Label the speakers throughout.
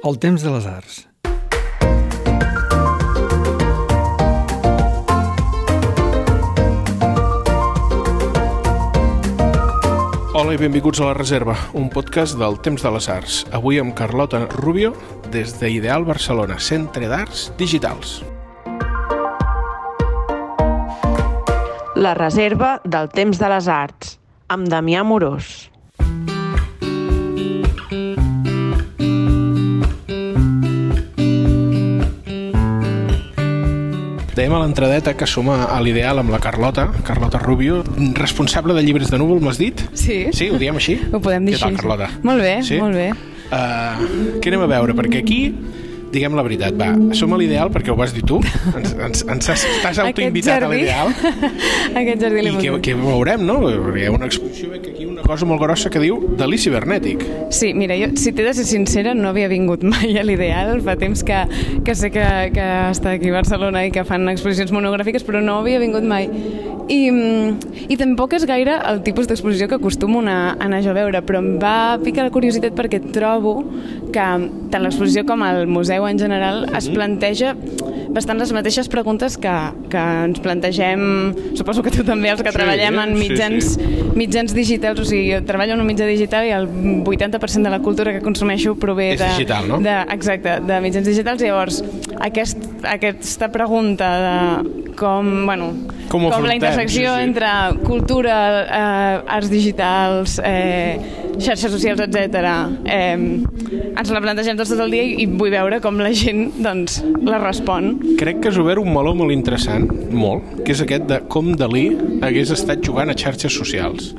Speaker 1: El temps de les arts.
Speaker 2: Hola i benvinguts a La Reserva, un podcast del Temps de les Arts. Avui amb Carlota Rubio, des d'Ideal Barcelona, Centre d'Arts Digitals.
Speaker 3: La reserva del temps de les arts, amb Damià Morós.
Speaker 2: Dèiem a l'entradeta que som a l'Ideal amb la Carlota, Carlota Rubio, responsable de llibres de núvol, m'has dit?
Speaker 4: Sí.
Speaker 2: Sí, ho diem així?
Speaker 4: Ho podem dir
Speaker 2: Què tal,
Speaker 4: així.
Speaker 2: Carlota?
Speaker 4: Molt bé,
Speaker 2: Sí?
Speaker 4: molt bé.
Speaker 2: Uh, què anem a veure? Perquè aquí diguem la veritat, va, som a l'ideal perquè ho vas dir tu, ens, ens, ens has, t'has autoinvitat a l'ideal
Speaker 4: Aquest jardí
Speaker 2: i què, què veurem, no? Hi ha una exposició veig aquí una cosa molt grossa que diu Dalí cibernètic.
Speaker 4: Sí, mira, jo, si t'he de ser sincera, no havia vingut mai a l'Ideal. Fa temps que, que sé que, que està aquí a Barcelona i que fan exposicions monogràfiques, però no havia vingut mai. I, mm, i tampoc és gaire el tipus d'exposició que acostumo a anar, jo a veure, però em va picar la curiositat perquè trobo que tant l'exposició com el museu en general es planteja bastant les mateixes preguntes que, que ens plantegem, suposo que tu també, els que
Speaker 2: Sí,
Speaker 4: treballem en
Speaker 2: sí,
Speaker 4: mitjans,
Speaker 2: sí.
Speaker 4: mitjans digitals, o sigui, jo treballo en un mitjà digital i el 80% de la cultura que consumeixo prové
Speaker 2: És
Speaker 4: de...
Speaker 2: digital, no?
Speaker 4: De, exacte, de mitjans digitals. Llavors, aquest, aquesta pregunta de com, bueno,
Speaker 2: Com
Speaker 4: com la intersecció
Speaker 2: sí, sí.
Speaker 4: entre cultura, eh, arts digitals, eh, xarxes socials, etc. Eh, ens la plantegem tots tot el dia i, i vull veure com la gent doncs, la respon.
Speaker 2: Crec que has obert un meló molt interessant, molt, que és aquest de com Dalí hagués estat jugant a xarxes socials.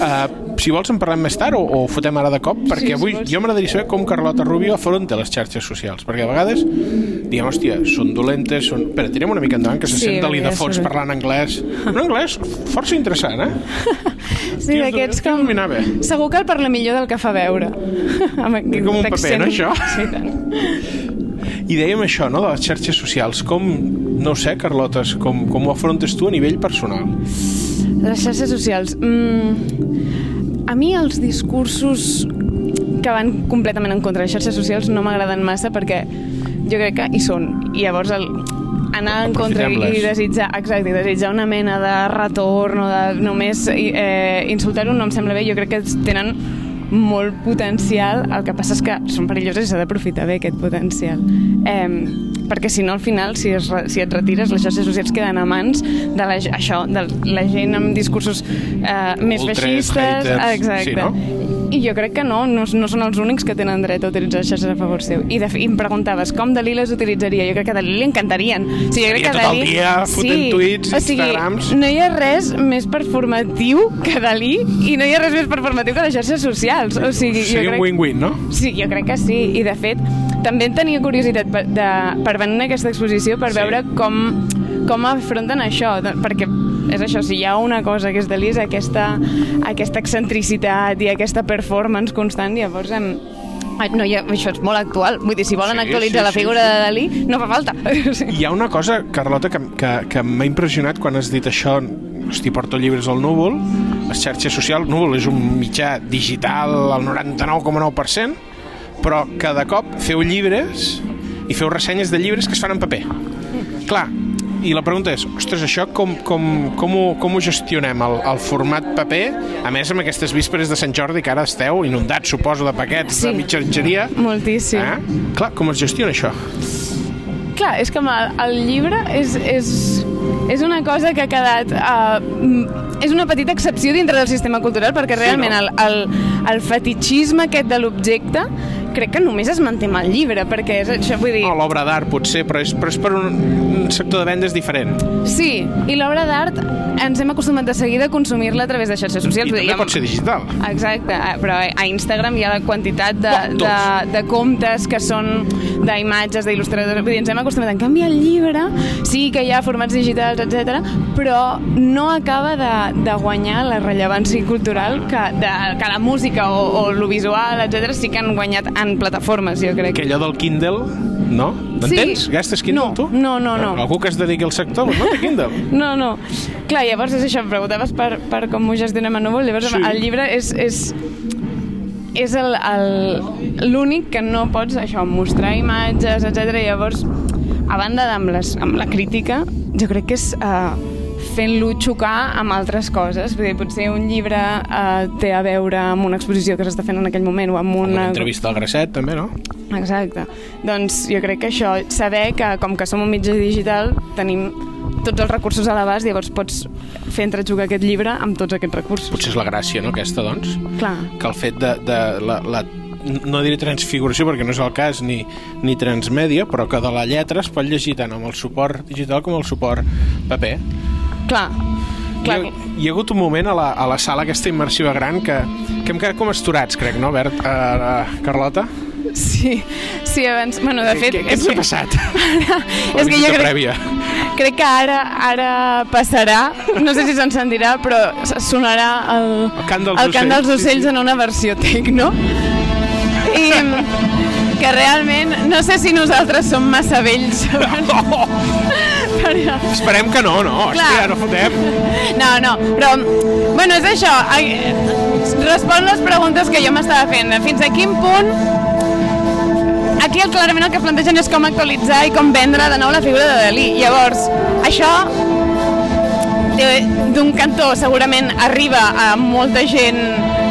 Speaker 2: Uh, si vols en parlem més tard o, o fotem ara de cop, perquè
Speaker 4: si
Speaker 2: avui
Speaker 4: vols.
Speaker 2: jo m'agradaria saber com Carlota Rubio afronta les xarxes socials, perquè a vegades diem, hòstia, són dolentes, són... Espera, tirem una mica endavant, que se
Speaker 4: Sí,
Speaker 2: sent de fons parlant anglès. Un anglès força interessant, eh?
Speaker 4: Sí, d'aquests
Speaker 2: tio,
Speaker 4: com...
Speaker 2: dominava.
Speaker 4: Segur que el parla millor del que fa veure. Amb aquest
Speaker 2: Com un paper, no, això?
Speaker 4: Sí, tant.
Speaker 2: I dèiem això, no?, de les xarxes socials. Com, no sé, Carlotes, com, com ho afrontes tu a nivell personal?
Speaker 4: Les xarxes socials. Mm, a mi els discursos que van completament en contra de les xarxes socials no m'agraden massa perquè jo crec que hi són. I llavors el, anar en contra i, desitjar, exacte, desitjar una mena de retorn o de només eh, insultar-ho no em sembla bé. Jo crec que tenen molt potencial, el que passa és que són perilloses i s'ha d'aprofitar bé aquest potencial. Eh, perquè si no al final si, es, si et retires les xarxes socials queden a mans de la, això, de la gent amb discursos eh, més
Speaker 2: Ultres,
Speaker 4: feixistes
Speaker 2: haters,
Speaker 4: exacte.
Speaker 2: sí, no?
Speaker 4: i jo crec que no, no, no són els únics que tenen dret a utilitzar les xarxes a favor seu. I, de, i em preguntaves com Dalí les utilitzaria. Jo crec que a Dalí li encantarien. O sigui, jo crec que
Speaker 2: tot el
Speaker 4: Dalí...
Speaker 2: dia fotent tuits,
Speaker 4: o sigui,
Speaker 2: Instagrams.
Speaker 4: No hi ha res més performatiu que Dalí i no hi ha res més performatiu que les xarxes socials. O sigui, jo
Speaker 2: Seria un
Speaker 4: crec...
Speaker 2: win-win, no?
Speaker 4: Sí, jo crec que sí. I, de fet, també en tenia curiositat per, de, per venir a aquesta exposició per
Speaker 2: Sí.
Speaker 4: veure com, com afronten això. de- Perquè és això, si hi ha una cosa que és Dalí és aquesta, aquesta excentricitat i aquesta performance constant, llavors em, no, ja, això és molt actual. Vull dir, si volen
Speaker 2: Sí,
Speaker 4: actualitzar
Speaker 2: sí,
Speaker 4: la
Speaker 2: sí,
Speaker 4: figura
Speaker 2: sí.
Speaker 4: de Dalí, no fa falta. Sí.
Speaker 2: Hi ha una cosa, Carlota, que, que, que m'ha impressionat quan has dit això hosti, porto llibres al núvol les xarxes socials, núvol és un mitjà digital al 99,9% però cada cop feu llibres i feu ressenyes de llibres que es fan en paper clar, i la pregunta és ostres, això com, com, com, ho, com ho gestionem el, el format paper a més amb aquestes vísperes de Sant Jordi que ara esteu inundats, suposo, de paquets
Speaker 4: Sí.
Speaker 2: de mitjangeria
Speaker 4: Moltíssim.
Speaker 2: eh? clar, com es gestiona això?
Speaker 4: Clar, és que el, el llibre és, és, és una cosa que ha quedat... Uh, és una petita excepció dintre del sistema cultural perquè realment
Speaker 2: no?
Speaker 4: el, el, el fetichisme aquest de l'objecte crec que només es manté amb el llibre perquè és això, vull dir...
Speaker 2: No, l'obra d'art potser, però és, però és per un, un sector de vendes diferent.
Speaker 4: Sí, i l'obra d'art ens hem acostumat de seguida a consumir-la a través de xarxes socials.
Speaker 2: I també pot ser digital.
Speaker 4: Exacte, eh, però a Instagram hi ha la quantitat de,
Speaker 2: Bueno,
Speaker 4: de, de comptes que són d'imatges, d'il·lustradors, vull dir, ens hem acostumat. En canvi, el llibre sí que hi ha formats digitals, etc, però no acaba de, de guanyar la rellevància cultural que, de, que la música o, o lo visual, etc sí que han guanyat en plataformes, jo crec.
Speaker 2: Que allò del Kindle, no? T'entens?
Speaker 4: Sí.
Speaker 2: Gastes Kindle,
Speaker 4: No,
Speaker 2: tu?
Speaker 4: no, no, no.
Speaker 2: Algú que es dediqui al sector no té Kindle.
Speaker 4: No, no. Clar, llavors és això, em preguntaves per, per com ho gestionem a núvol, llavors
Speaker 2: Sí.
Speaker 4: el llibre és, és... és l'únic que no pots això, mostrar imatges, etc. Llavors, a banda amb, les, amb la crítica, jo crec que és uh, fent-lo xocar amb altres coses. Vull dir, potser un llibre uh, té a veure amb una exposició que s'està fent en aquell moment o amb
Speaker 2: Una
Speaker 4: una...
Speaker 2: entrevista al Grasset, també, no?
Speaker 4: Exacte. Doncs jo crec que això, saber que com que som un mitjà digital tenim tots els recursos a l'abast, llavors pots fer entrejugar aquest llibre amb tots aquests recursos.
Speaker 2: Potser és la gràcia, no, aquesta, doncs?
Speaker 4: Clar.
Speaker 2: Que el fet de, de la, la no diré transfiguració perquè no és el cas ni, ni transmèdia, però que de la lletra es pot llegir tant amb el suport digital com el suport paper.
Speaker 4: Clar. Clar.
Speaker 2: Hi, ha, hi ha hagut un moment a la, a la sala aquesta immersiva gran que, que hem quedat com esturats, crec, no, Bert? Uh, uh, Carlota?
Speaker 4: Sí, sí, abans... Bueno, de fet...
Speaker 2: què, què ens ha passat?
Speaker 4: és que jo crec,
Speaker 2: prèvia.
Speaker 4: crec que ara ara passarà, no sé si se'n sentirà, però sonarà el,
Speaker 2: El cant dels
Speaker 4: el cant
Speaker 2: ocells,
Speaker 4: dels
Speaker 2: sí,
Speaker 4: ocells
Speaker 2: sí.
Speaker 4: en una versió tecno. I que realment no sé si nosaltres som massa vells
Speaker 2: Oh,
Speaker 4: però,
Speaker 2: esperem que no, no,
Speaker 4: Clar.
Speaker 2: hòstia, no fotem.
Speaker 4: no, no, però bueno, és això ai- respon les preguntes que jo m'estava fent fins a quin punt aquí el, clarament el que plantegen és com actualitzar i com vendre de nou la figura de Dalí llavors, això d'un cantó segurament arriba a molta gent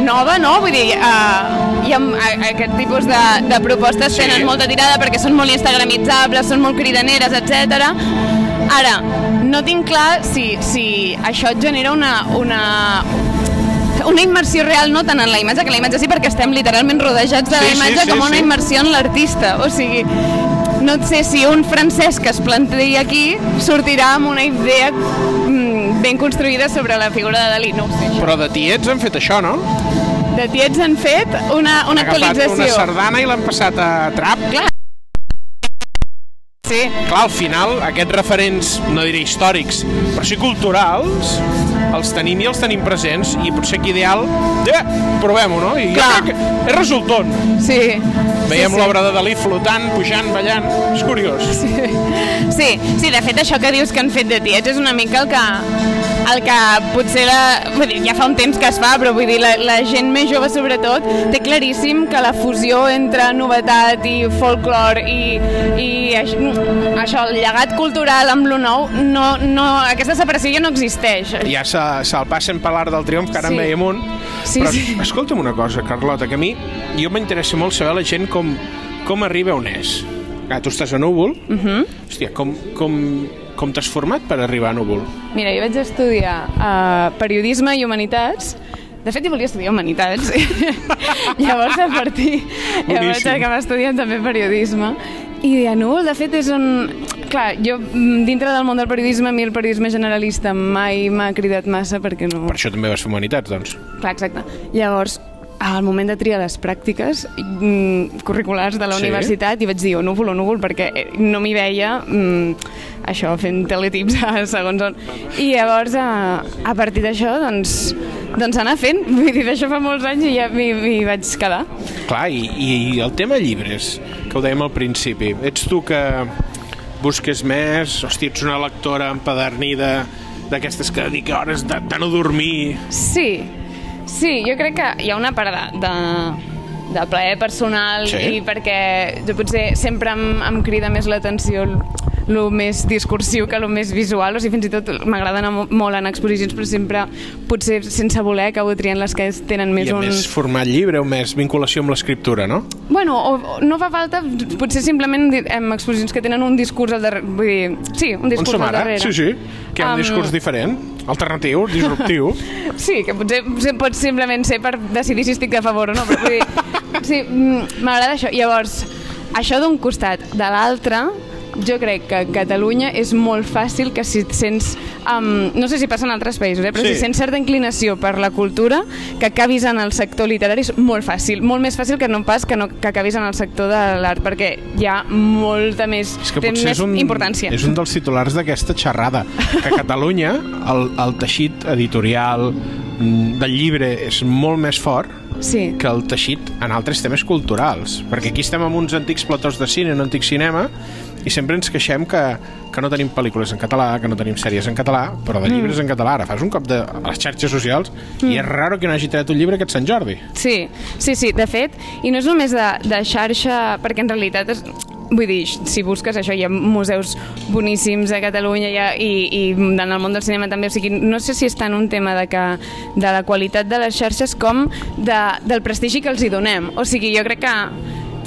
Speaker 4: nova, no? Vull dir, uh, i amb a, aquest tipus de, de propostes
Speaker 2: Sí.
Speaker 4: tenen molta tirada perquè són molt instagramitzables, són molt cridaneres, etc. Ara, no tinc clar si, si això et genera una, una, una immersió real no tant en la imatge, que la imatge sí perquè estem literalment rodejats de
Speaker 2: Sí,
Speaker 4: la
Speaker 2: sí,
Speaker 4: imatge
Speaker 2: sí,
Speaker 4: com una
Speaker 2: sí.
Speaker 4: immersió en l'artista, o sigui no sé si un francès que es plantegi aquí sortirà amb una idea mm, ben construïda sobre la figura de Dalí, no ho sé.
Speaker 2: Però de tiets han fet això, no?
Speaker 4: De tiets han fet una, una
Speaker 2: Han
Speaker 4: actualització.
Speaker 2: una sardana i l'han passat a trap.
Speaker 4: Clar. Sí,
Speaker 2: Clar, al final, aquests referents, no diré històrics, però sí culturals, els tenim i els tenim presents, i potser que ideal, ja, provem-ho, no? I jo
Speaker 4: Clar.
Speaker 2: crec que és resultant.
Speaker 4: sí.
Speaker 2: Veiem
Speaker 4: sí, sí.
Speaker 2: l'obra de Dalí flotant, pujant, ballant, és curiós.
Speaker 4: Sí, sí, de fet això que dius que han fet de tiets és una mica el que, el que potser la, vull dir, ja fa un temps que es fa, però vull dir, la, la gent més jove sobretot té claríssim que la fusió entre novetat i folklore i, i aix- això, el llegat cultural amb lo nou, no, no, aquesta separació ja no existeix.
Speaker 2: Ja se- se'l passen per l'art del triomf, que ara
Speaker 4: Sí.
Speaker 2: en veiem un.
Speaker 4: Sí,
Speaker 2: però
Speaker 4: sí.
Speaker 2: escolta'm una cosa, Carlota, que a mi jo m'interessa molt saber la gent com, com arriba on és. Ah, tu estàs a Núvol. Uh
Speaker 4: Mhm.
Speaker 2: -huh. Hòstia, com, com, com t'has format per arribar a Núvol?
Speaker 4: Mira, jo vaig estudiar uh, periodisme i humanitats. De fet, jo volia estudiar humanitats. Llavors, a partir... Llavors,
Speaker 2: Boníssim.
Speaker 4: acabava estudiant també periodisme. I a Núvol, de fet, és on... Clar, jo, mm, dintre del món del periodisme, a mi el periodisme generalista mai m'ha cridat massa perquè no...
Speaker 2: Per això també vas fer humanitats, doncs.
Speaker 4: Clar, exacte. Llavors, al moment de triar les pràctiques mm, curriculars de la
Speaker 2: Sí.
Speaker 4: universitat i vaig dir o núvol o núvol perquè eh, no m'hi veia mm, això fent teletips a segons on i llavors a, a partir d'això doncs, doncs anar fent vull dir, d'això fa molts anys i ja m'hi vaig quedar
Speaker 2: Clar, i, i el tema llibres, que ho dèiem al principi, ets tu que busques més, hòstia, ets una lectora empadernida d'aquestes que dedica hores de, de no dormir...
Speaker 4: Sí, sí, jo crec que hi ha una part de, de, de plaer personal
Speaker 2: Sí.
Speaker 4: i perquè jo potser sempre em, em crida més l'atenció el, més discursiu que el més visual, o sigui, fins i tot m'agrada anar mo- molt en exposicions, però sempre potser sense voler acabo triant les que tenen més
Speaker 2: I
Speaker 4: un...
Speaker 2: més format llibre o més vinculació amb l'escriptura, no?
Speaker 4: Bueno, o, o no fa falta, potser simplement en exposicions que tenen un discurs al darrere, vull dir, sí, un discurs al darrere.
Speaker 2: Sí, sí, que hi ha un
Speaker 4: Am,
Speaker 2: discurs diferent, alternatiu, disruptiu.
Speaker 4: Sí, que potser, potser pot simplement ser per decidir si estic a favor o no, però vull dir, sí, mm, m'agrada això. Llavors, això d'un costat. De l'altre, jo crec que a Catalunya és molt fàcil que si sents, um, no sé si passa en altres països, eh, però
Speaker 2: Sí.
Speaker 4: si sents certa inclinació per la cultura, que acabis en el sector literari és molt fàcil, molt més fàcil que no pas que, no, que acabis en el sector de l'art, perquè hi ha molta més,
Speaker 2: És que
Speaker 4: té més
Speaker 2: és un,
Speaker 4: importància.
Speaker 2: és un dels titulars d'aquesta xerrada, que a Catalunya el, el teixit editorial mm, del llibre és molt més fort
Speaker 4: Sí.
Speaker 2: que el teixit en altres temes culturals, perquè aquí estem amb uns antics platós de cine, un antic cinema, I sempre ens queixem que, que no tenim pel·lícules en català, que no tenim sèries en català, però de llibres en català. Ara fas un cop de, a les xarxes socials i és raro que no hagi tret un llibre aquest Sant Jordi.
Speaker 4: Sí, sí, sí, de fet, i no és només de, de xarxa, perquè en realitat és, vull dir, si busques això, hi ha museus boníssims a Catalunya hi ha, i, i en el món del cinema també, o sigui, no sé si és tant un tema de, que, de la qualitat de les xarxes com de, del prestigi que els hi donem. O sigui, jo crec que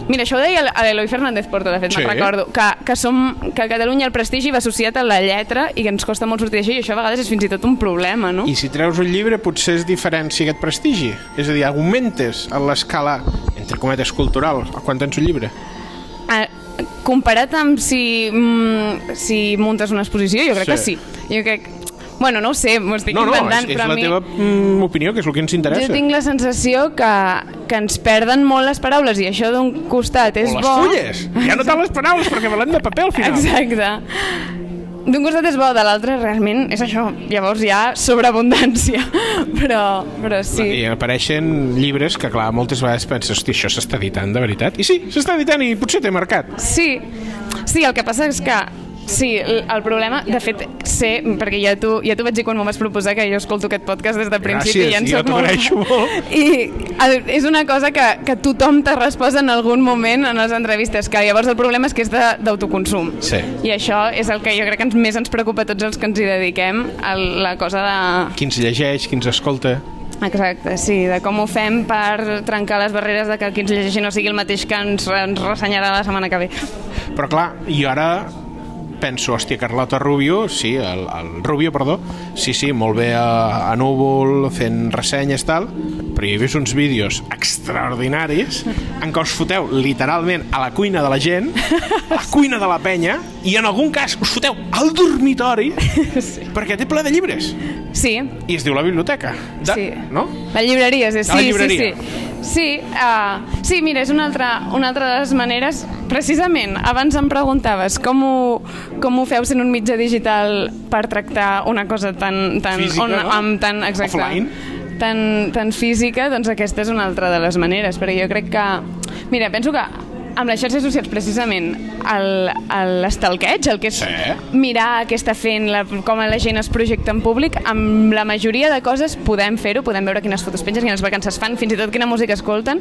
Speaker 4: Mira, això ho deia l'Eloi Fernández Porto, de fet,
Speaker 2: Sí.
Speaker 4: me'n recordo, que, que, som, que a Catalunya el prestigi va associat a la lletra i que ens costa molt sortir d'això i això a vegades és fins i tot un problema, no?
Speaker 2: I si treus un llibre potser es diferencia aquest prestigi. És a dir, augmentes a l'escala, entre cometes, cultural, quan tens un llibre.
Speaker 4: Ah, comparat amb si, mm, si muntes una exposició, jo crec
Speaker 2: Sí.
Speaker 4: que sí. Jo crec... Bueno, no ho sé, m'ho estic
Speaker 2: No, no,
Speaker 4: inventant,
Speaker 2: és, és
Speaker 4: a
Speaker 2: la
Speaker 4: mi...
Speaker 2: teva mm, opinió, que és el que ens interessa.
Speaker 4: Jo tinc la sensació que, que ens perden molt les paraules i això d'un costat és
Speaker 2: o les
Speaker 4: bo...
Speaker 2: fulles. Ja no tant les paraules, perquè valem de paper al final.
Speaker 4: Exacte. D'un costat és bo, de l'altre realment és això. Llavors hi ha sobreabundància. Però, però sí.
Speaker 2: I apareixen llibres que, clar, moltes vegades penses, hosti, això s'està editant de veritat? I sí, s'està editant i potser té mercat.
Speaker 4: Sí, sí, el que passa és que Sí, el problema, de fet, sé, perquè ja t'ho ja t'ho vaig dir quan m'ho vas proposar, que jo escolto aquest podcast des de principi
Speaker 2: Gràcies,
Speaker 4: i en soc
Speaker 2: t'ho
Speaker 4: molt...
Speaker 2: molt.
Speaker 4: I el, és una cosa que, que tothom t'ha respost en algun moment en les entrevistes, que llavors el problema és que és de- d'autoconsum.
Speaker 2: Sí.
Speaker 4: I això és el que jo crec que ens, més ens preocupa a tots els que ens hi dediquem, el, la cosa de...
Speaker 2: Qui ens llegeix, qui ens escolta...
Speaker 4: Exacte, sí, de com ho fem per trencar les barreres de que qui ens llegeixi no sigui el mateix que ens, ens ressenyarà la setmana que ve.
Speaker 2: Però clar, i ara penso, hòstia, Carlota Rubio, sí, el, el Rubio, perdó, sí, sí, molt bé a, a Núvol, fent ressenyes, tal, però hi he vist uns vídeos extraordinaris en què us foteu literalment a la cuina de la gent, a la cuina de la penya, i en algun cas us foteu al dormitori sí. perquè té ple de llibres.
Speaker 4: Sí,
Speaker 2: I es diu la biblioteca. De,
Speaker 4: Sí.
Speaker 2: No?
Speaker 4: La llibreria, sí, sí, sí, sí. Sí, uh, sí, mira, és una altra, una altra de les maneres... Precisament, abans em preguntaves com ho, com ho feu sent un mitjà digital per tractar una cosa tan... tan
Speaker 2: Física, no?
Speaker 4: amb tan, exacte,
Speaker 2: Offline.
Speaker 4: Tan, tan física, doncs aquesta és una altra de les maneres, perquè jo crec que... Mira, penso que amb les xarxes socials precisament el- el- l'estalqueig, el que és
Speaker 2: Sí.
Speaker 4: mirar què està fent, la, com la gent es projecta en públic, amb la majoria de coses podem fer-ho, podem veure quines fotos pengen, quines vacances fan, fins i tot quina música escolten,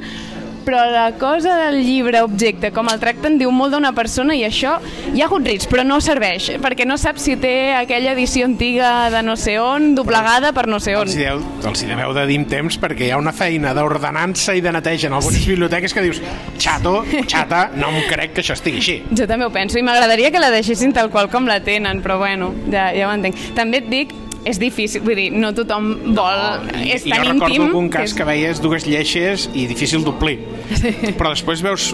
Speaker 4: però la cosa del llibre objecte, com el tracten, diu molt d'una persona i això hi ha hagut risc, però no serveix, perquè no saps si té aquella edició antiga de no sé on, doblegada per no sé on.
Speaker 2: Els hi, deu, els hi deveu de dir temps perquè hi ha una feina d'ordenança i de neteja en algunes sí. biblioteques que dius xato, xata, no em crec que això estigui així.
Speaker 4: Jo també ho penso i m'agradaria que la deixessin tal qual com la tenen, però bueno, ja, ja ho entenc. També et dic, és difícil, vull dir, no tothom vol,
Speaker 2: I,
Speaker 4: és tan
Speaker 2: jo recordo
Speaker 4: íntim...
Speaker 2: algun cas
Speaker 4: és-
Speaker 2: que veies dues lleixes i difícil d'omplir. Però després veus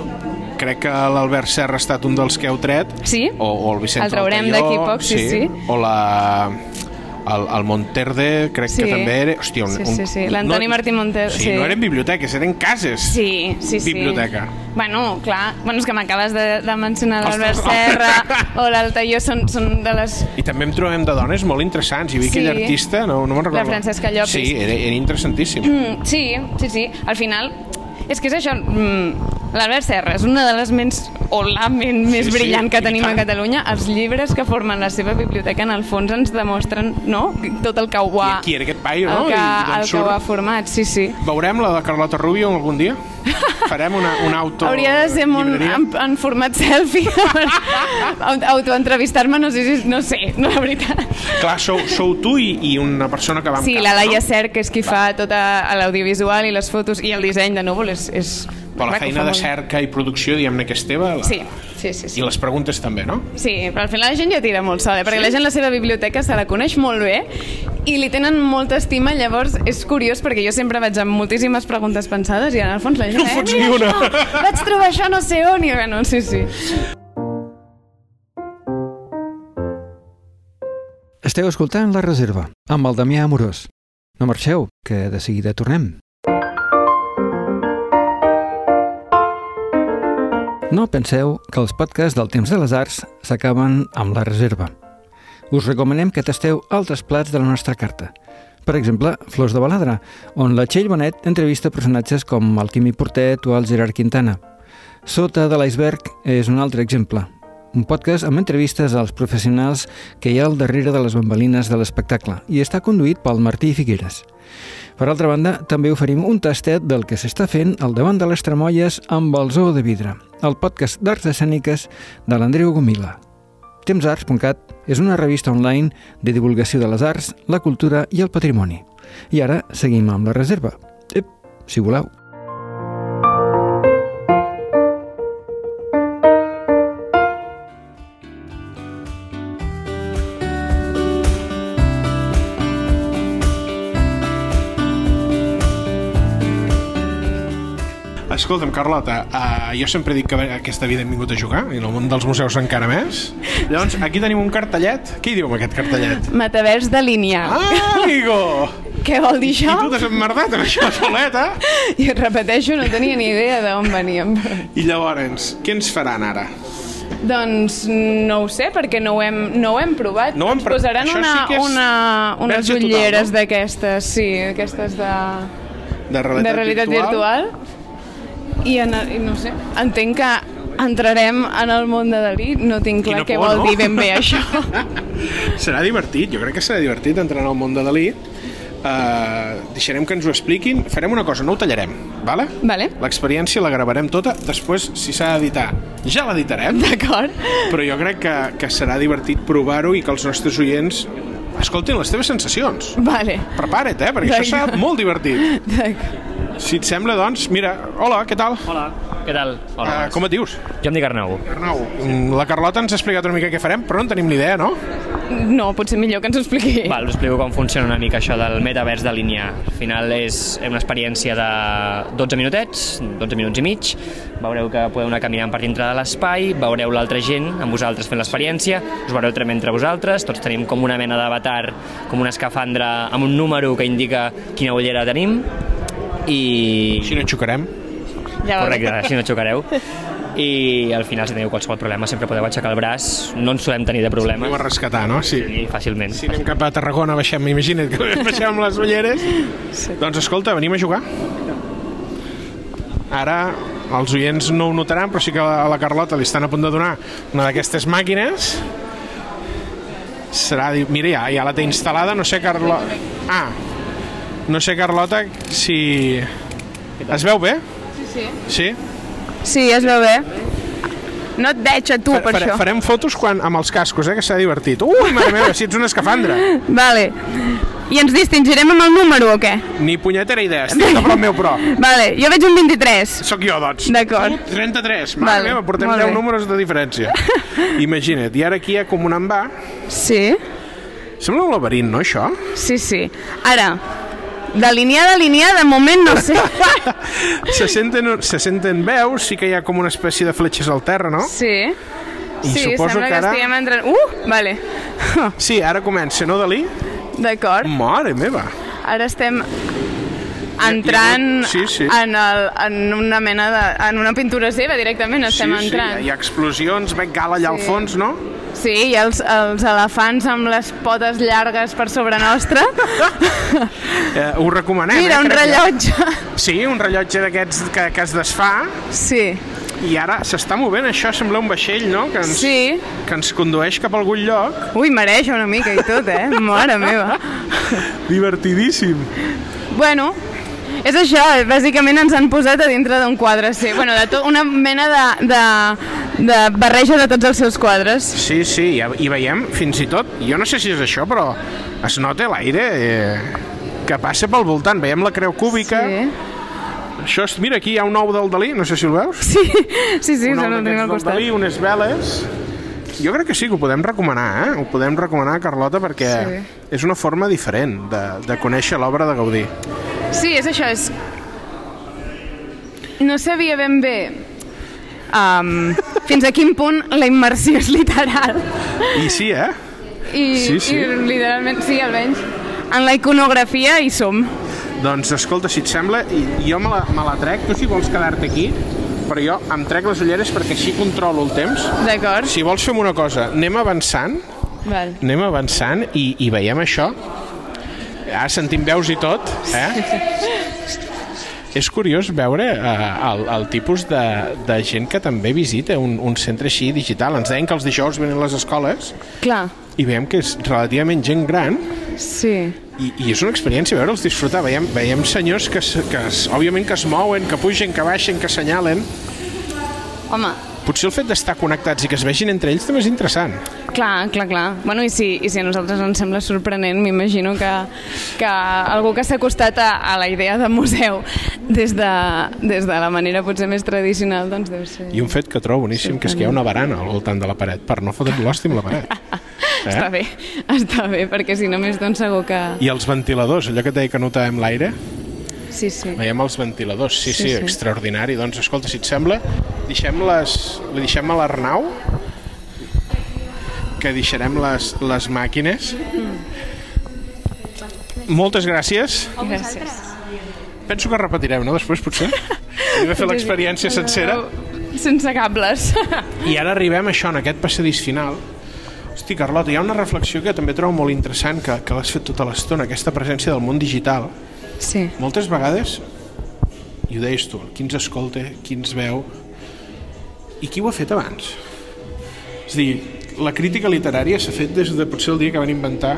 Speaker 2: crec que l'Albert Serra ha estat un dels que heu tret
Speaker 4: Sí?
Speaker 2: o, o el Vicent
Speaker 4: El traurem d'aquí poc, sí, sí.
Speaker 2: o la el, el Monterde crec
Speaker 4: Sí.
Speaker 2: que també era hòstia, un,
Speaker 4: Sí, sí, sí. L'Antoni Martí Monterde,
Speaker 2: sí,
Speaker 4: sí.
Speaker 2: no eren biblioteques, eren cases
Speaker 4: Sí, sí, sí.
Speaker 2: Biblioteca.
Speaker 4: Bueno, clar, bueno, és que m'acabes de, de mencionar l'Albert. Serra o l'Altaió, són, són de les...
Speaker 2: I també em trobem de dones molt interessants. Hi havia
Speaker 4: Sí.
Speaker 2: aquell artista, no, no me'n recordo.
Speaker 4: Francesca Llopis.
Speaker 2: Sí, era, era interessantíssim.
Speaker 4: Mm, sí, sí, sí. Al final, és que és això... Mm, L'Albert Serra és una de les ments, o la ment més
Speaker 2: Sí, sí,
Speaker 4: brillant que tenim a. Catalunya. Els llibres que formen la seva biblioteca, en el fons, ens demostren no? tot el que ho ha...
Speaker 2: Qui era aquest paio, no?
Speaker 4: El que,
Speaker 2: I
Speaker 4: el que ho ha format, sí, sí.
Speaker 2: Veurem la de Carlota Rubio algun dia? Farem una, una auto...
Speaker 4: Hauria de ser en,
Speaker 2: llibreria?
Speaker 4: en, en format selfie. Aut- Autoentrevistar-me, no sé si... No sé, no, la veritat.
Speaker 2: Clar, sou, sou tu i, i una persona que va amb
Speaker 4: Sí,
Speaker 2: cap,
Speaker 4: la Laia
Speaker 2: no?
Speaker 4: Ser, que és qui fa tot l'audiovisual i les fotos i el disseny de núvol és... és
Speaker 2: Però la feina de cerca i producció, diguem-ne que és teva. La...
Speaker 4: Sí, sí, sí. sí.
Speaker 2: I les preguntes també, no?
Speaker 4: Sí, però al final la gent ja tira molt sola, perquè la gent la seva biblioteca se la coneix molt bé i li tenen molta estima, llavors és curiós perquè jo sempre vaig amb moltíssimes preguntes pensades i en el fons la gent...
Speaker 2: No
Speaker 4: eh,
Speaker 2: fots
Speaker 4: mira
Speaker 2: ni una."
Speaker 4: Això, vaig trobar això no sé on i bueno, sí, sí.
Speaker 1: Esteu escoltant La Reserva, amb el Damià Amorós. No marxeu, que de seguida tornem. No penseu que els podcasts del Temps de les Arts s'acaben amb La Reserva. Us recomanem que tasteu altres plats de la nostra carta. Per exemple, Flors de Baladre, on la Txell Bonet entrevista personatges com el Quimi Portet o el Gerard Quintana. Sota de l'iceberg és un altre exemple. un podcast amb entrevistes als professionals que hi ha al darrere de les bambalines de l'espectacle i està conduït pel Martí Figueres. Per altra banda, també oferim un tastet del que s'està fent al davant de les Tremolles amb el Zoo de Vidre, el podcast d'arts escèniques de l'Andreu Gomila. Temsarts.cat és una revista online de divulgació de les arts, la cultura i el patrimoni. I ara seguim amb la reserva. Ep, si voleu.
Speaker 2: Escolta'm, Carlota, uh, jo sempre dic que aquesta vida hem vingut a jugar, i en el món dels museus encara més. Llavors, aquí tenim un cartellet. Què hi diu amb aquest cartellet?
Speaker 4: Metavers de línia.
Speaker 2: Ah, amigo!
Speaker 4: Què vol dir
Speaker 2: I
Speaker 4: això?
Speaker 2: tu t'has emmerdat amb això soleta.
Speaker 4: I repeteixo, no tenia ni idea d'on veníem.
Speaker 2: I llavors, què ens faran ara?
Speaker 4: Doncs no ho sé, perquè no ho hem, no ho hem provat.
Speaker 2: No ho hem
Speaker 4: Ens
Speaker 2: pre-
Speaker 4: posaran una,
Speaker 2: sí és
Speaker 4: una, unes
Speaker 2: verge
Speaker 4: ulleres
Speaker 2: no?
Speaker 4: d'aquestes, sí, d'aquestes de,
Speaker 2: De realitat,
Speaker 4: de realitat virtual. I, en, I no sé, entenc que entrarem en el món de Dalí, no tinc clar
Speaker 2: Quina
Speaker 4: què
Speaker 2: por,
Speaker 4: vol
Speaker 2: no?
Speaker 4: dir ben bé això.
Speaker 2: Serà divertit, jo crec que serà divertit entrar en el món de Dalí. Uh, deixarem que ens ho expliquin. Farem una cosa, no ho tallarem, vale?
Speaker 4: vale,
Speaker 2: L'experiència la gravarem tota, després, si s'ha d'editar, ja l'editarem,
Speaker 4: d'acord.
Speaker 2: però jo crec que, que serà divertit provar-ho i que els nostres oients escoltin les teves sensacions.
Speaker 4: Vale,
Speaker 2: Prepara't, eh? Perquè això serà molt divertit.
Speaker 4: d'acord.
Speaker 2: Si et sembla, doncs, mira, hola, què tal?
Speaker 5: Hola, què tal? Hola,
Speaker 2: Uh, com et dius?
Speaker 5: Jo em dic Arnau.
Speaker 2: Arnau, mm, la Carlota ens ha explicat una mica què farem, però no en tenim ni idea, no?
Speaker 4: No, potser millor que ens ho expliqui.
Speaker 5: Val, us explico com funciona una mica això del metavers de línia. Al final és una experiència de 12 minutets, 12 minuts i mig. Veureu que podeu anar caminant per dintre de l'espai, veureu l'altra gent amb vosaltres fent l'experiència, us veureu també entre vosaltres, tots tenim com una mena d'avatar, com una escafandra amb un número que indica quina ullera tenim i...
Speaker 2: Si no xocarem.
Speaker 4: Ja
Speaker 5: Correcte, així no xocareu. I al final, si teniu qualsevol problema, sempre podeu aixecar el braç. No ens solem tenir de
Speaker 2: Anem a
Speaker 5: problemes.
Speaker 2: rescatar, no? Sí.
Speaker 5: Sí, fàcilment.
Speaker 2: Si anem cap a Tarragona, baixem, imagina't que baixem amb les ulleres. Sí. Doncs escolta, venim a jugar. Ara els oients no ho notaran, però sí que a la Carlota li estan a punt de donar una d'aquestes màquines. Serà... Mira, ja, ja la té instal·lada, no sé, Carlota... Ah, no sé, Carlota, si... Es veu bé?
Speaker 4: Sí, sí.
Speaker 2: Sí?
Speaker 4: Sí, es veu bé. No et veig a tu, per
Speaker 2: Fare-
Speaker 4: això.
Speaker 2: Farem fotos quan, amb els cascos, eh, que s'ha divertit. Ui, mare meva, si ets una escafandra.
Speaker 4: Vale. I ens distingirem amb el número o què?
Speaker 2: Ni punyetera idea, estic a prop meu, però.
Speaker 4: Vale, jo veig un 23.
Speaker 2: Sóc jo, doncs.
Speaker 4: D'acord.
Speaker 2: Tu, 33. Mare
Speaker 4: Vale,
Speaker 2: meva, portem
Speaker 4: molt
Speaker 2: 10
Speaker 4: bé.
Speaker 2: números de diferència. Imagina't. I ara aquí hi ha com un envà.
Speaker 4: Sí,
Speaker 2: Sembla un laberint, no, això?
Speaker 4: sí, sí. Ara, de línia a línia, de moment no sé.
Speaker 2: Se senten, se senten veus, sí que hi ha com una espècie de fletxes al terra, no?
Speaker 4: Sí.
Speaker 2: I
Speaker 4: sí,
Speaker 2: suposo
Speaker 4: sembla
Speaker 2: que ara-
Speaker 4: estiguem entrant... Uh, vale.
Speaker 2: Sí, ara comença, no, Dalí?
Speaker 4: D'acord.
Speaker 2: Mare meva.
Speaker 4: Ara estem entrant
Speaker 2: Sí, sí.
Speaker 4: En, el, en una mena de... en una pintura seva directament estem
Speaker 2: sí,
Speaker 4: entrant.
Speaker 2: sí, hi ha explosions, veig gala allà al
Speaker 4: Sí.
Speaker 2: fons, no?
Speaker 4: Sí, i els, els elefants amb les potes llargues per sobre nostra.
Speaker 2: Eh, ho recomanem,
Speaker 4: Mira,
Speaker 2: eh?
Speaker 4: un
Speaker 2: crec que-
Speaker 4: rellotge.
Speaker 2: Sí, un rellotge d'aquests que, que es desfà
Speaker 4: Sí,
Speaker 2: i ara s'està movent, això sembla un vaixell, no? Que ens,
Speaker 4: sí.
Speaker 2: que ens condueix cap a algun lloc.
Speaker 4: Ui, mereix una mica i tot, eh? Mare meva.
Speaker 2: Divertidíssim.
Speaker 4: Bueno, és això, bàsicament ens han posat a dintre d'un quadre, sí. Bueno, de tot, una mena de, de, de barreja de tots els seus quadres.
Speaker 2: Sí, sí, i, i veiem fins i tot, jo no sé si és això, però es nota l'aire eh, que passa pel voltant. Veiem la creu cúbica.
Speaker 4: Sí,
Speaker 2: Això és, mira, aquí hi ha un ou del Dalí, no sé si el veus.
Speaker 4: sí, sí, sí
Speaker 2: un ou d'aquests
Speaker 4: al
Speaker 2: del
Speaker 4: costat.
Speaker 2: Dalí, unes veles. Jo crec que sí, que ho podem recomanar, eh? Ho podem recomanar, Carlota, perquè
Speaker 4: Sí.
Speaker 2: és una forma diferent de, de conèixer l'obra de Gaudí.
Speaker 4: Sí, és això, és... No sabia ben bé um, fins a quin punt la immersió és literal.
Speaker 2: I sí, eh?
Speaker 4: I,
Speaker 2: Sí, sí.
Speaker 4: i literalment, sí, almenys. En la iconografia hi som.
Speaker 2: Doncs escolta, si et sembla, i- jo me la, me la trec, tu si vols quedar-te aquí, però jo em trec les ulleres perquè així controlo el temps.
Speaker 4: D'acord?
Speaker 2: Si vols fem una cosa, anem avançant,
Speaker 4: Val.
Speaker 2: anem avançant i, i veiem això. Ja sentim veus i tot, eh? És curiós veure eh, el, el tipus de, de gent que també visita un, un centre així digital. Ens deien que els dijous venen les escoles
Speaker 4: Clar,
Speaker 2: i veiem que és relativament gent gran
Speaker 4: sí.
Speaker 2: i, i és una experiència veure'ls disfrutar. Veiem, veiem senyors que, que òbviament que es mouen, que pugen, que baixen, que assenyalen.
Speaker 4: Home,
Speaker 2: Potser el fet d'estar connectats i que es vegin entre ells també és interessant.
Speaker 4: Clar, clar, clar. Bueno, i si, i si a nosaltres ens sembla sorprenent, m'imagino que, que algú que s'ha acostat a, a la idea de museu des de, des de la manera potser més tradicional, doncs deu ser...
Speaker 2: I un fet que trobo boníssim, que és que hi ha una barana al voltant de la paret, per no fotre l'hòstia amb la paret. Eh?
Speaker 4: Està bé, està bé, perquè si només doncs segur que...
Speaker 2: I els ventiladors, allò que et deia que notàvem l'aire,
Speaker 4: Sí, sí.
Speaker 2: veiem els ventiladors, sí, Sí,
Speaker 4: sí,
Speaker 2: sí. extraordinari. Doncs escolta, si et sembla, deixem les, li deixem a l'Arnau que deixarem les, les màquines. Moltes gràcies.
Speaker 4: Gràcies.
Speaker 2: Penso que repetirem, no? Després, potser? Hem de fer l'experiència sencera.
Speaker 4: Sense cables.
Speaker 2: I ara arribem a això, en aquest passadís final. Hosti, Carlota, hi ha una reflexió que també trobo molt interessant, que, que l'has fet tota l'estona, aquesta presència del món digital.
Speaker 4: Sí.
Speaker 2: Moltes vegades, i ho deies tu, qui ens escolta, qui ens veu, i qui ho ha fet abans? És dir, la crítica literària s'ha fet des de potser el dia que van inventar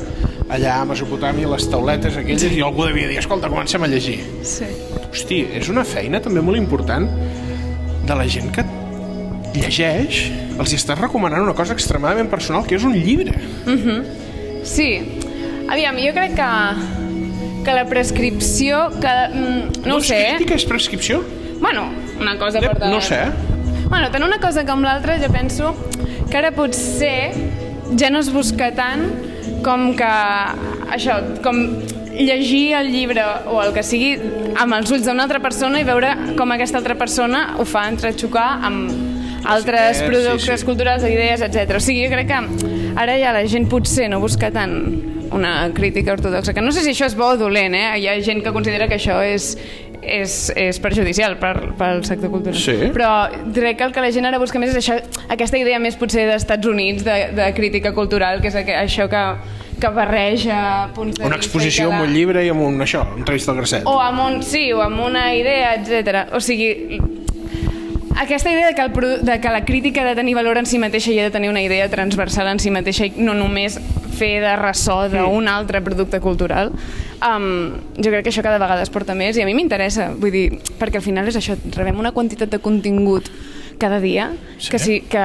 Speaker 2: allà a Mesopotàmia les tauletes aquelles i algú devia dir, escolta, comencem a llegir.
Speaker 4: Sí.
Speaker 2: Hosti, és una feina també molt important de la gent que llegeix, els hi estàs recomanant una cosa extremadament personal, que és un llibre.
Speaker 4: Sí. Aviam, jo crec que, que la prescripció... Que, mm, no, ho
Speaker 2: és
Speaker 4: sé.
Speaker 2: crítica, és prescripció?
Speaker 4: Bueno, una cosa per
Speaker 2: No sé.
Speaker 4: Bueno, tant una cosa com l'altra, jo penso que ara potser ja no es busca tant com que això, com llegir el llibre o el que sigui amb els ulls d'una altra persona i veure com aquesta altra persona ho fa entrexocar amb altres
Speaker 2: idees,
Speaker 4: productes
Speaker 2: sí, sí.
Speaker 4: culturals, idees, etc. O sigui, jo crec que ara ja la gent potser no busca tant una crítica ortodoxa, que no sé si això és bo o dolent, eh? Hi ha gent que considera que això és, és, és perjudicial per, pel sector cultural.
Speaker 2: Sí.
Speaker 4: Però crec que el que la gent ara busca més és això, aquesta idea més potser d'Estats Units, de, de crítica cultural, que és això que, que barreja punts de
Speaker 2: Una exposició amb un llibre i amb un, això, entrevista al Gracet.
Speaker 4: o amb un, sí, o amb una idea, etc. O sigui, aquesta idea de que, el, de que la crítica ha de tenir valor en si mateixa i ha de tenir una idea transversal en si mateixa i no només fer de ressò d'un altre producte cultural um, jo crec que això cada vegada es porta més i a mi m'interessa, vull dir, perquè al final és això, rebem una quantitat de contingut cada dia,
Speaker 2: Sí.
Speaker 4: que sí, que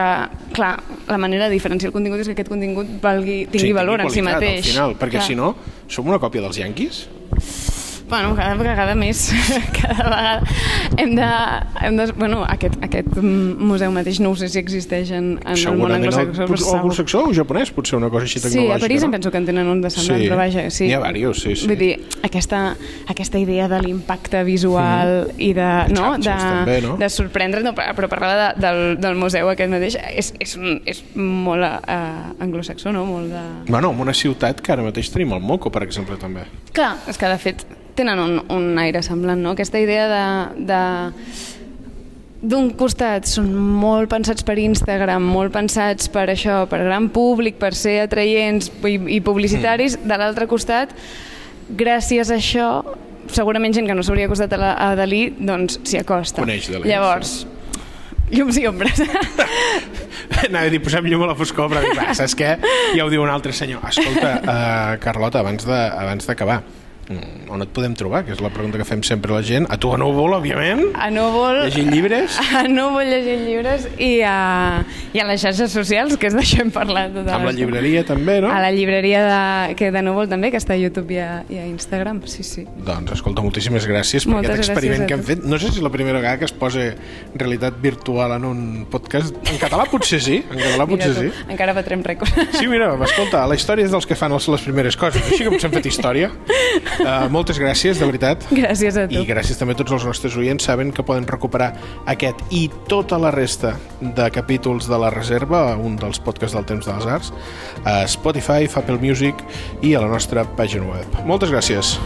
Speaker 4: clar, la manera de diferenciar el contingut és que aquest contingut valgui, tingui valor en si mateix.
Speaker 2: Al final, perquè
Speaker 4: Clar.
Speaker 2: si no, som una còpia dels yanquis?
Speaker 4: Bueno, cada vegada més. cada vegada hem de... Hem de bueno, aquest, aquest museu mateix no sé si existeix en, en el món anglosaxó. però
Speaker 2: o anglosaxó o japonès, potser una cosa així
Speaker 4: Sí,
Speaker 2: tecnològica.
Speaker 4: a París em
Speaker 2: no?
Speaker 4: penso que en tenen un de semblant,
Speaker 2: Sí.
Speaker 4: però vaja, sí.
Speaker 2: N'hi ha diversos, sí, sí.
Speaker 4: Vull dir, aquesta, aquesta idea de l'impacte visual i de, no, de,
Speaker 2: també, no?
Speaker 4: de sorprendre, no, però parlar de, del, del museu aquest mateix és, és, un- és molt uh, anglosaxó, no? Molt de...
Speaker 2: Bueno, en una ciutat que ara mateix tenim el Moco, per exemple, també.
Speaker 4: Clar, és que de fet tenen un, un aire semblant, no? Aquesta idea de... de d'un costat són molt pensats per Instagram, molt pensats per això, per gran públic, per ser atraients i, i publicitaris,
Speaker 2: Mm.
Speaker 4: de l'altre costat, gràcies a això, segurament gent que no s'hauria acostat a, la, a Dalí, doncs s'hi acosta.
Speaker 2: Coneix Dalí,
Speaker 4: Llavors, llums i ombres.
Speaker 2: Anava a dir, posem llum a la foscor, però va, saps què? Ja ho diu un altre senyor. Escolta, uh, Carlota, abans d'acabar, on et podem trobar? Que és la pregunta que fem sempre a la gent. A tu a Núvol, òbviament.
Speaker 4: a Núvol...
Speaker 2: Llegint llibres.
Speaker 4: A Núvol llegint llibres i a, i a les xarxes socials, que és d'això hem parlat tota
Speaker 2: Amb la llibreria també, no?
Speaker 4: A la llibreria de, que de Núvol també, que està a YouTube i a, i a Instagram, sí, sí.
Speaker 2: Doncs, escolta, moltíssimes gràcies per
Speaker 4: Moltes
Speaker 2: aquest experiment que hem fet. No sé si és la primera vegada que es posa realitat virtual en un podcast. En català potser sí, en català potser
Speaker 4: Mira
Speaker 2: sí.
Speaker 4: tu, encara batrem rècord.
Speaker 2: Sí, mira, escolta, la història és dels que fan les, les primeres coses, així que potser hem fet història. Uh, moltes gràcies, de veritat.
Speaker 4: Gràcies a tu.
Speaker 2: I gràcies també a tots els nostres oients. Saben que poden recuperar aquest i tota la resta de capítols de la reserva, un dels podcasts del Temps de les Arts, a Spotify, Apple Music i a la nostra pàgina web. Moltes gràcies.